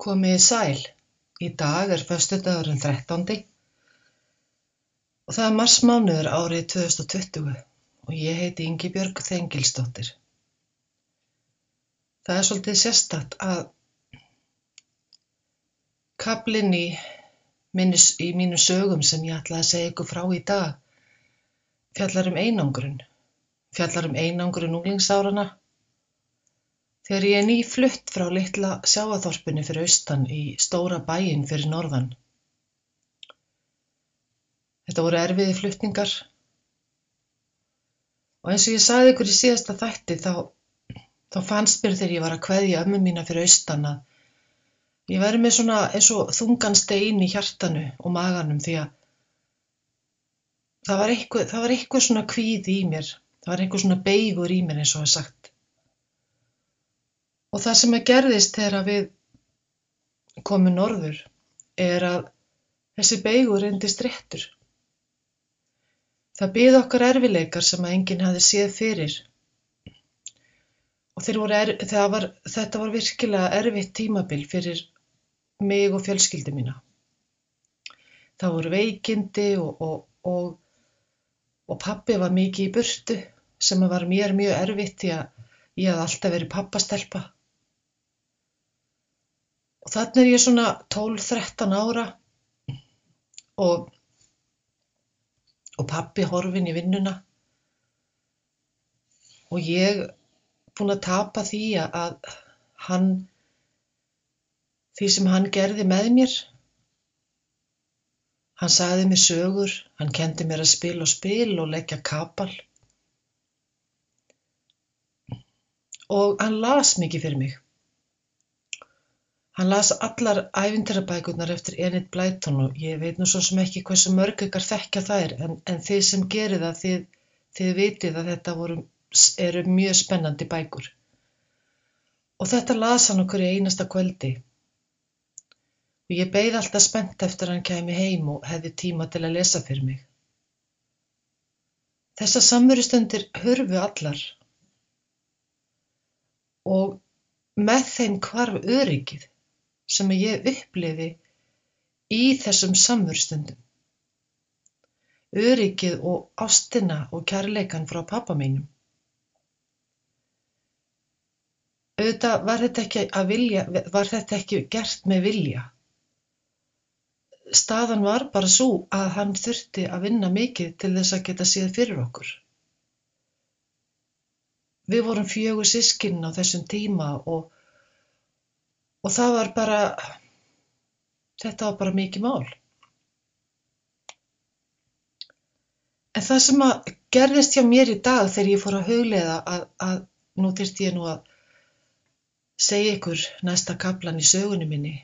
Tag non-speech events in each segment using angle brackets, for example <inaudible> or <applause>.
Komiði sæl, í dag er föstudagurinn 13. og það er marsmánuður árið 2020 og ég heiti Ingibjörg Þengilsdóttir. Það er svolítið sérstakt að kablinn í, í mínu sögum sem ég ætlaði að segja ykkur frá í dag fjallar um einangrun, fjallar um einangrun unglingsárana þegar ég er nýflutt frá litla sjáaþorpinu fyrir austan í stóra bæinn fyrir norðan. Þetta voru erfiði flutningar og eins og ég sagði ykkur í síðasta þætti þá, þá fannst mér þegar ég var að kveðja ömmu mína fyrir austan að ég væri með svona eins og þungan stein í hjartanu og maganum því að það var eitthvað, það var eitthvað svona kvíð í mér, það var eitthvað svona beigur í mér eins og það sagt. Og það sem gerðist þegar við komum norður er að þessi beigur reyndist réttur. Það byði okkar erfileikar sem að enginn hafi séð fyrir. Og er, var, þetta var virkilega erfitt tímabil fyrir mig og fjölskyldi mína. Það voru veikindi og, og, og, og pappi var mikið í burtu sem var mér mjög erfitt því að ég hafði alltaf verið pappastelpa. Og þannig er ég svona 12-13 ára. Og, og pappi horfin í vinnuna. Og ég búin að tapa því að hann, því sem hann gerði með mér, hann sagði mér sögur, hann kendi mér að spila og spil og leggja kapal. Og hann las mikið fyrir mig. Hann las allar ævintýrabækurnar eftir Enid Blyton og ég veit nú svo sem ekki hversu mörg ykkar þekkja þær en, en þið sem gerir það þið, þið vitið að þetta voru, eru mjög spennandi bækur. Og þetta las hann okkur í einasta kvöldi. Og ég beigð alltaf spennt eftir hann kæmi heim og hefði tíma til að lesa fyrir mig. Þessar samverustundir hörfu allar og með þeim hvarf öryggið sem ég upplifi í þessum samverstundum. Öryggið og ástina og kærleikan frá pappa mínum. Auðvitað var þetta vilja, var þetta ekki gert með vilja. Staðan var bara svo að hann þurfti að vinna mikið til þess að geta séð fyrir okkur. Við vorum fjögur sískinn á þessum tíma og og það var bara þetta var bara mikið mál. En það sem að gerðist hjá mér í dag þegar ég fór að huglega að, að nú þurfti ég nú að segja ykkur næsta kaplan í sögunni minni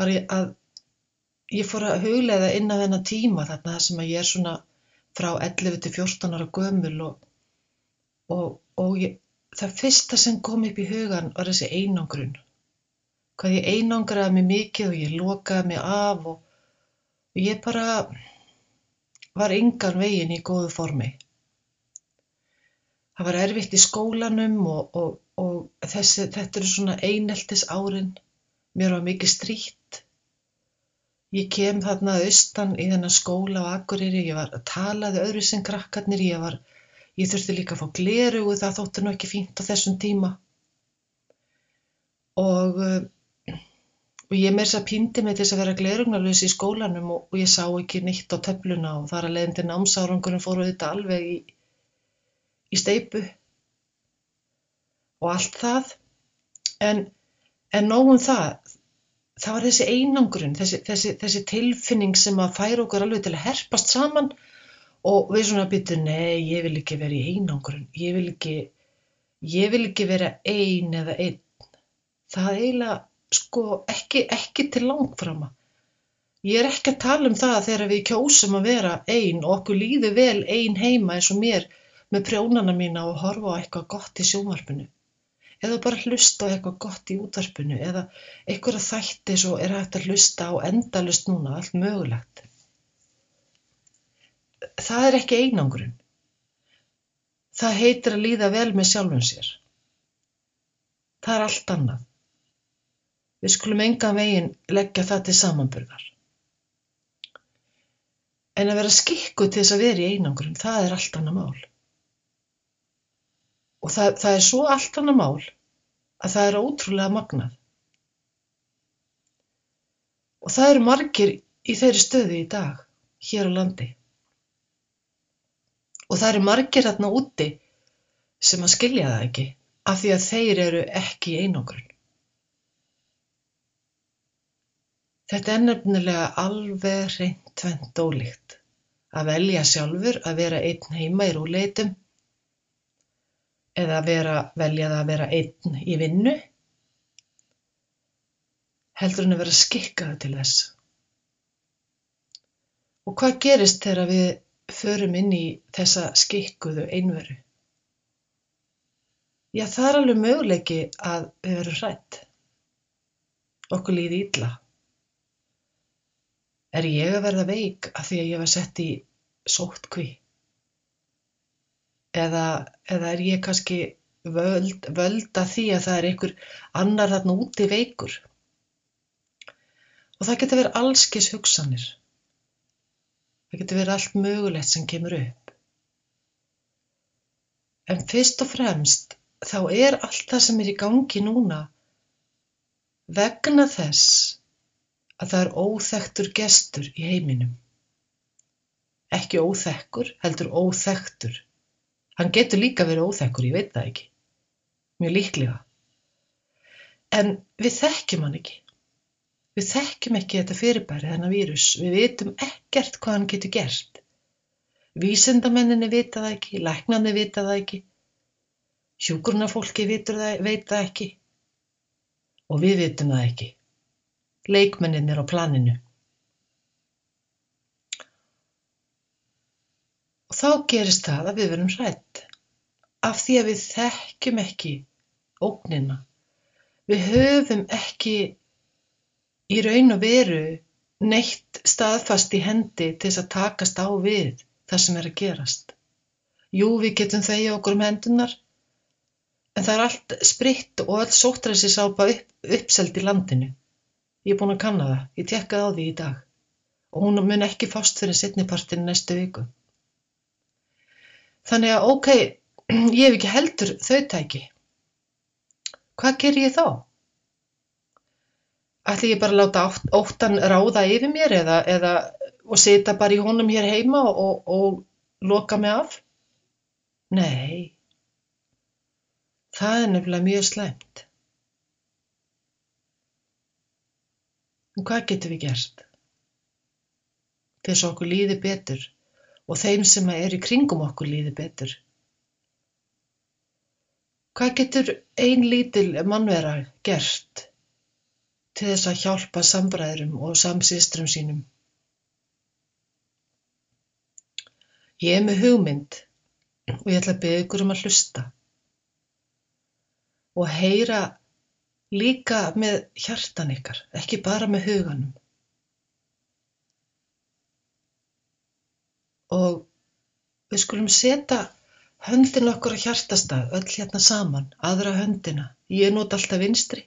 var ég að ég fór að huglega inn að þennan tíma þarna sem að ég er svona frá 11 til 14 ára gömul og, og, og ég, það fyrsta sem kom upp í hugan var þessi einangrun. Hvað ég einangraði mig mikið og ég lokaði mig af og, og ég bara var yngan veginn í góðu formi. Það var erfitt í skólanum og, og, og þessi, þetta eru svona eineltis árin. Mér var mikið strýtt. Ég kem þarna austan í þennan skóla á Akureyri, ég var að talaði öðru sem krakkarnir, ég var Ég þurfti líka að fá glerugu, það þótti nú ekki fínt á þessum tíma. Og, eh, og ég meir þess að pýndi mig til þess að vera glerugnarlaus í skólanum og, og ég sá ekki nýtt á töfluna og þar að leiðandi námsárangurinn fóru þetta alveg í, í steipu og allt það. En, en nógum það, það var þessi einangurinn, þessi, þessi, þessi tilfinning sem að færa okkur alveg til að herpast saman og við svona byttum, nei, ég vil ekki vera í einangrun, ég vil ekki, ég vil ekki vera ein eða einn. Það eiginlega, sko, ekki, ekki til langframa. Ég er ekki að tala um það þegar við kjósum að vera ein og okkur líður vel ein heima eins og mér með prjónana mína og horfa á eitthvað gott í sjónvarpinu. Eða bara hlusta á eitthvað gott í útvarpinu eða eitthvað þætti svo er hægt að hlusta á endalust núna, allt mögulegt það er ekki einangrun. Það heitir að líða vel með sjálfum sér. Það er allt annað. Við skulum engan veginn leggja það til samanburðar. En að vera skikku til þess að vera í einangrun, það er allt annað mál. Og það, það er svo allt annað mál að það er ótrúlega magnað. Og það eru margir í þeirri stöðu í dag, hér á landi. Og það eru margir þarna úti sem að skilja það ekki af því að þeir eru ekki í einangrun. Þetta er nefnilega alveg reynd tvent ólíkt að velja sjálfur að vera einn heima í rúleitum eða vera, velja það að vera einn í vinnu heldur en að vera skikkaðu til þess. Og hvað gerist þegar við förum inn í þessa skikkuðu einveru? Já, það er alveg möguleiki að við verum hrætt. Okkur líði illa. Er ég að verða veik af því að ég var sett í sóttkví? Eða, eða er ég kannski völd, völd að því að það er einhver annar þarna úti veikur? Og það getur verið allskis hugsanir. Það getur verið allt mögulegt sem kemur upp. En fyrst og fremst þá er allt það sem er í gangi núna vegna þess að það er óþektur gestur í heiminum. Ekki óþekkur, heldur óþektur. Hann getur líka verið óþekkur, ég veit það ekki. Mjög líklega. En við þekkjum hann ekki. Við þekkjum ekki þetta fyrirbæri, þennan vírus. Við vitum ekkert hvað hann getur gert. Vísendamenninni vita það ekki, læknarnir vita það ekki. Hjúgrunafólki veit það ekki og við vitum það ekki. Leikmenninir á planinu. Og þá gerist það að við verum hrætt af því að við þekkjum ekki ógnina. Við höfum ekki í raun og veru neitt staðfast í hendi til þess að takast á við það sem er að gerast. Jú, við getum þegja okkur um hendunar En það er allt spritt og öll sóttræsisápa upp, uppseld í landinu. Ég er búin að kanna það, ég tekkaði á því í dag og hún mun ekki fást fyrir setnipartin næstu viku. Þannig að ok, <clears throat> ég hef ekki heldur þau tæki. Hvað ger ég þá? Ætli ég bara að láta óttan ráða yfir mér eða, eða og sita bara í honum hér heima og, og loka mig af? Nei. Það er nefnilega mjög slæmt. En hvað getum við gert? Þess að okkur líði betur og þeim sem er í kringum okkur líði betur. Hvað getur ein lítil mannvera gert til þess að hjálpa sambræðurum og samsýstrum sínum? Ég er með hugmynd og ég ætla að byggja ykkur um að hlusta og heyra líka með hjartan ykkar, ekki bara með huganum. Og við skulum setja höndin okkur á hjartastað, öll hérna saman, aðra höndina, ég nót alltaf vinstri.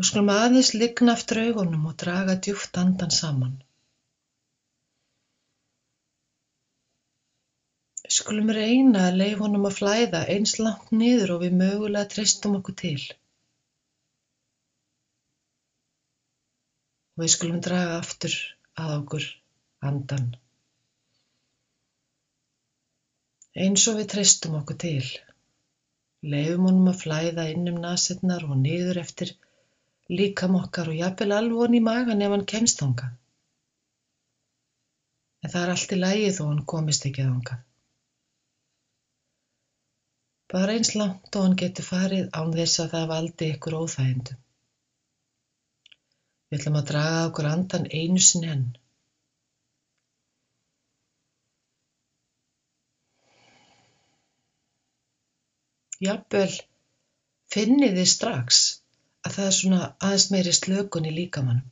Og skulum aðeins ligna aftur augunum og draga djúft andan saman. Við skulum reyna að leyfa honum að flæða eins langt niður og við mögulega treystum okkur til. Og við skulum draga aftur að okkur andan. Eins og við treystum okkur til. Leifum honum að flæða inn um nasetnar og niður eftir líkam okkar og jafnvel alvon í magan ef hann kemst ánga. En það er allt í lægi þó hann komist ekki ánga bara eins langt og hann getur farið án þess að það valdi ykkur óþægindum. Við ætlum að draga okkur andan einu sinni enn. Jafnvel finnið þið strax að það er svona aðeins meiri slökun í líkamannum.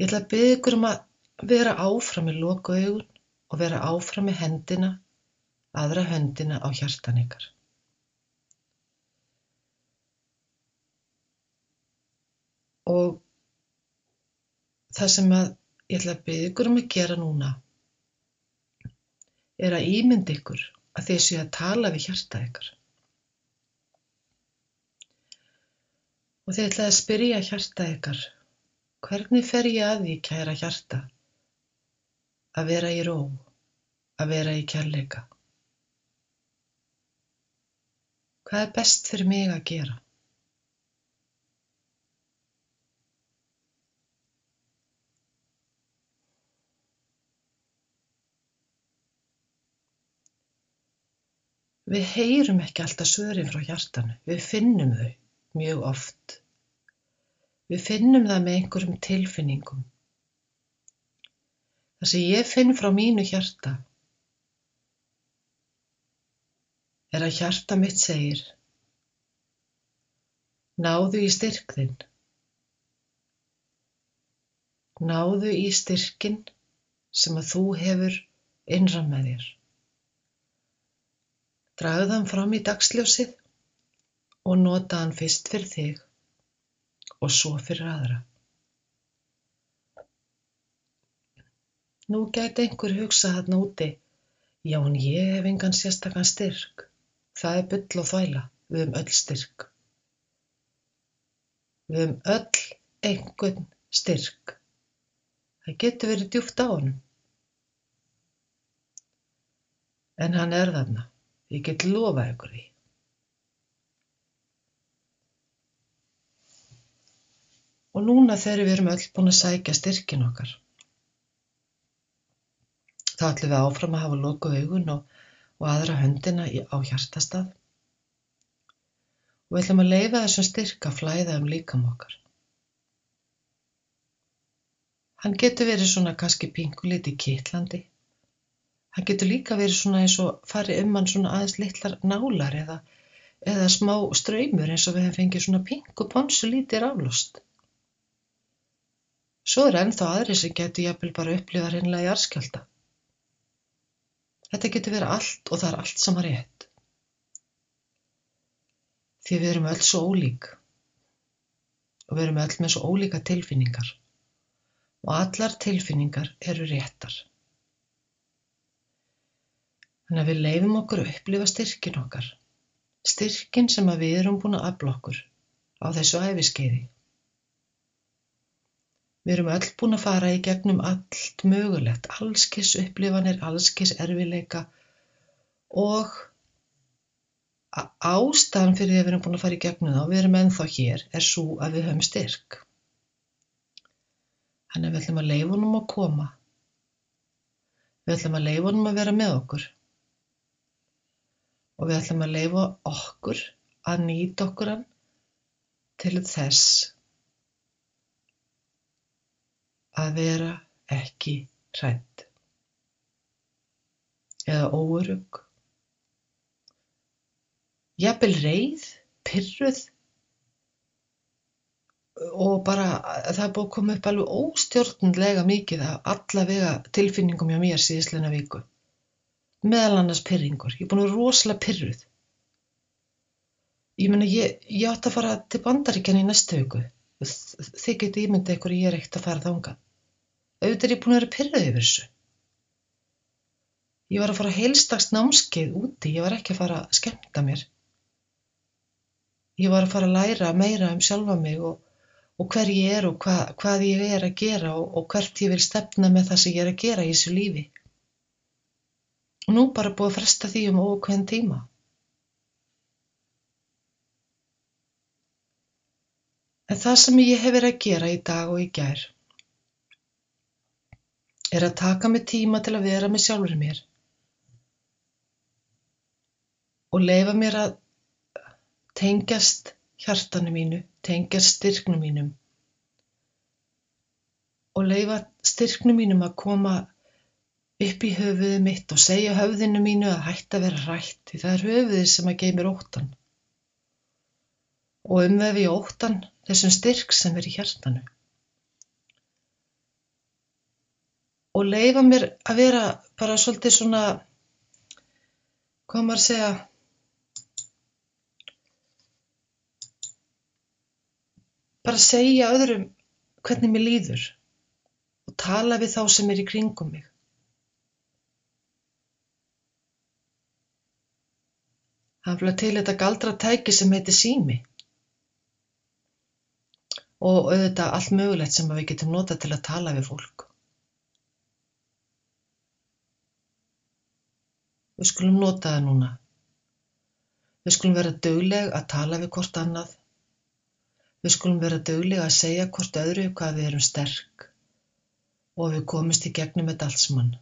Ég ætla að byggja ykkur um að vera áfram í loku augun og vera áfram í hendina, aðra hendina á hjartan ykkar. Og það sem að ég ætla að byggja ykkur um að gera núna er að ímynd ykkur að þið séu að tala við hjarta ykkar. Og þið ætlaði að spyrja hjarta ykkar, hvernig fer ég að því kæra hjarta? Að vera í ró, að vera í kærleika. Hvað er best fyrir mig að gera? Við heyrum ekki alltaf svörin frá hjartanu, við finnum þau mjög oft. Við finnum það með einhverjum tilfinningum. Það sem ég finn frá mínu hjarta er að hjarta mitt segir Náðu í styrk þinn. Náðu í styrkin sem að þú hefur innram með þér. Dragðu hann fram í dagsljósið og nota hann fyrst fyrir þig og svo fyrir aðra. Nú gæti einhver hugsa hann úti, já en ég hef engan sérstakann styrk. Það er byll og þvæla, við höfum öll styrk. Við höfum öll einhvern styrk. Það getur verið djúft á honum. En hann er þarna. Ég get lofað ykkur því. Og núna þegar við erum öll búin að sækja styrkin okkar, þá ætlum við áfram að hafa loku augun og, og aðra höndina á hjartastað. Og við ætlum að leifa þessum styrk að flæða um líkam okkar. Hann getur verið svona kannski pinguliti kittlandi Hann getur líka verið svona eins og farið um hann svona aðeins litlar nálar eða, eða smá ströymur eins og við hefum fengið svona pingu ponsu lítið rálost. Svo er ennþá aðri sem getur jafnvel bara upplifað hinnlega í arskjálta. Þetta getur verið allt og það er allt sama rétt. Því við erum öll svo ólík og við erum öll með svo ólíka tilfinningar og allar tilfinningar eru réttar. Þannig að við leifum okkur að upplifa styrkin okkar, styrkin sem að við erum búin að afla okkur á þessu æfiskeiði. Við erum öll búin að fara í gegnum allt mögulegt, allskis upplifanir, allskis erfileika og ástæðan fyrir því að við erum búin að fara í gegnum og við erum ennþá hér er svo að við höfum styrk. Þannig að við ætlum að leifunum að koma. Við ætlum að leifunum að vera með okkur og við ætlum að leifa okkur að nýta okkur hann til þess að vera ekki hrætt eða óörug jafnvel reið, pyrruð og bara það er búið að koma upp alveg óstjórnlega mikið af allavega tilfinningum hjá mér síðisleina viku. Meðal annars pyrringur, ég er búin að vera rosalega pyrruð ég menna ég, ég átti að fara til bandaríkjan í næstu viku þið getið ímyndið ykkur ég er ekkert að fara þánga auðvitað er ég búin að vera pyrruð yfir þessu. Ég var að fara heilstags námskeið úti ég var ekki að fara að skemta mér. Ég var að fara að læra meira um sjálfa mig og, og hver ég er og hva, hvað ég er að gera og, og hvert ég vil stefna með það sem ég er að gera í þessu lífi. Og nú bara búið að fresta því um ókveðin tíma. En það sem ég hef verið að gera í dag og í gær er að taka mig tíma til að vera með sjálfur mér og leifa mér að tengjast hjartanu mínu, tengjast styrknu mínum og leifa styrknu mínum að koma upp í höfuðið mitt og segja höfðinu mínu að hætta að vera rætt því það er höfuðið sem að geymir óttan og umvefi óttan þessum styrk sem er í hjartanu. Og leifa mér að vera bara svolítið svona hvað maður segja? Bara segja öðrum hvernig mér líður og tala við þá sem er í kringum mig. Hann flög til þetta galdra tæki sem heitir sími og auðvitað allt mögulegt sem við getum nota til að tala við fólk. Við skulum nota það núna. Við skulum vera dögleg að tala við hvort annað. Við skulum vera dögleg að segja hvort öðru hvað við erum sterk og við komumst í gegnum þetta alls mann.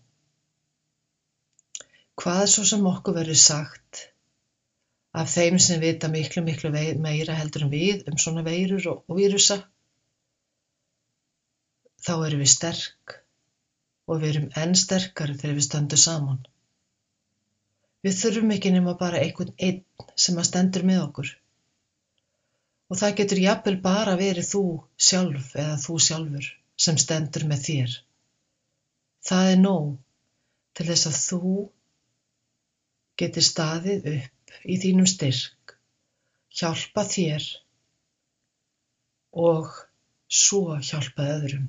Hvað svo sem okkur verður sagt af þeim sem vita miklu, miklu meira heldur en við um svona veirur og, og vírusa, þá erum við sterk og við erum enn sterkari þegar við stöndum saman. Við þurfum ekki nema bara einhvern einn sem að stendur með okkur. Og það getur jafnvel bara verið þú sjálf eða þú sjálfur sem stendur með þér. Það er nóg til þess að þú getur staðið upp í þínum styrk, hjálpa þér og svo hjálpa öðrum.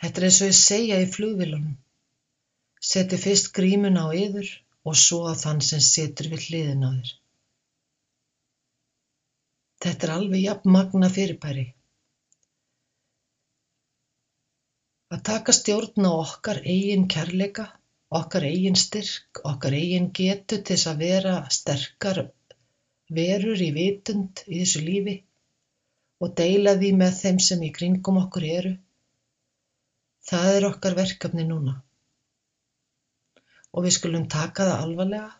Þetta er eins og ég segja í flugvilunum. Seti fyrst grímuna á yður og svo á þann sem situr við hliðin á þér. Þetta er alveg jafn magna fyrirbæri. Að taka stjórn á okkar eigin kærleika, okkar eigin styrk, okkar eigin getu til þess að vera sterkar verur í vitund í þessu lífi og deila því með þeim sem í kringum okkur eru. Það er okkar verkefni núna og við skulum taka það alvarlega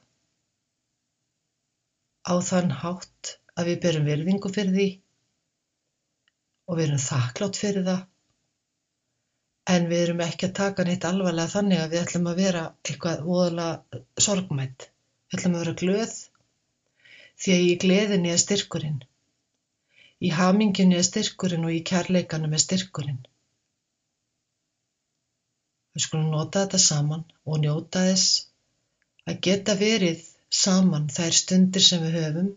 á þann hátt að við berum virðingu fyrir því og við erum þakklátt fyrir það en við erum ekki að taka neitt alvarlega þannig að við ætlum að vera eitthvað voðalega sorgmætt við ætlum að vera glöð því að í gleðinni er styrkurinn. Í haminginni er styrkurinn og í kærleikanum er styrkurinn. Við skulum nota þetta saman og njóta þess að geta verið saman þær stundir sem við höfum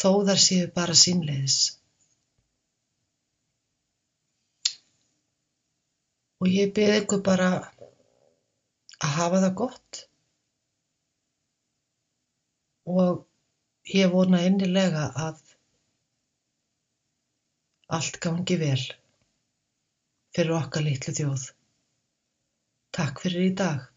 þó þar séu bara símleiðis. Og ég byrði ykkur bara að hafa það gott og ég vona innilega að allt gangi vel fyrir okkar litlu þjóð. Takk fyrir í dag.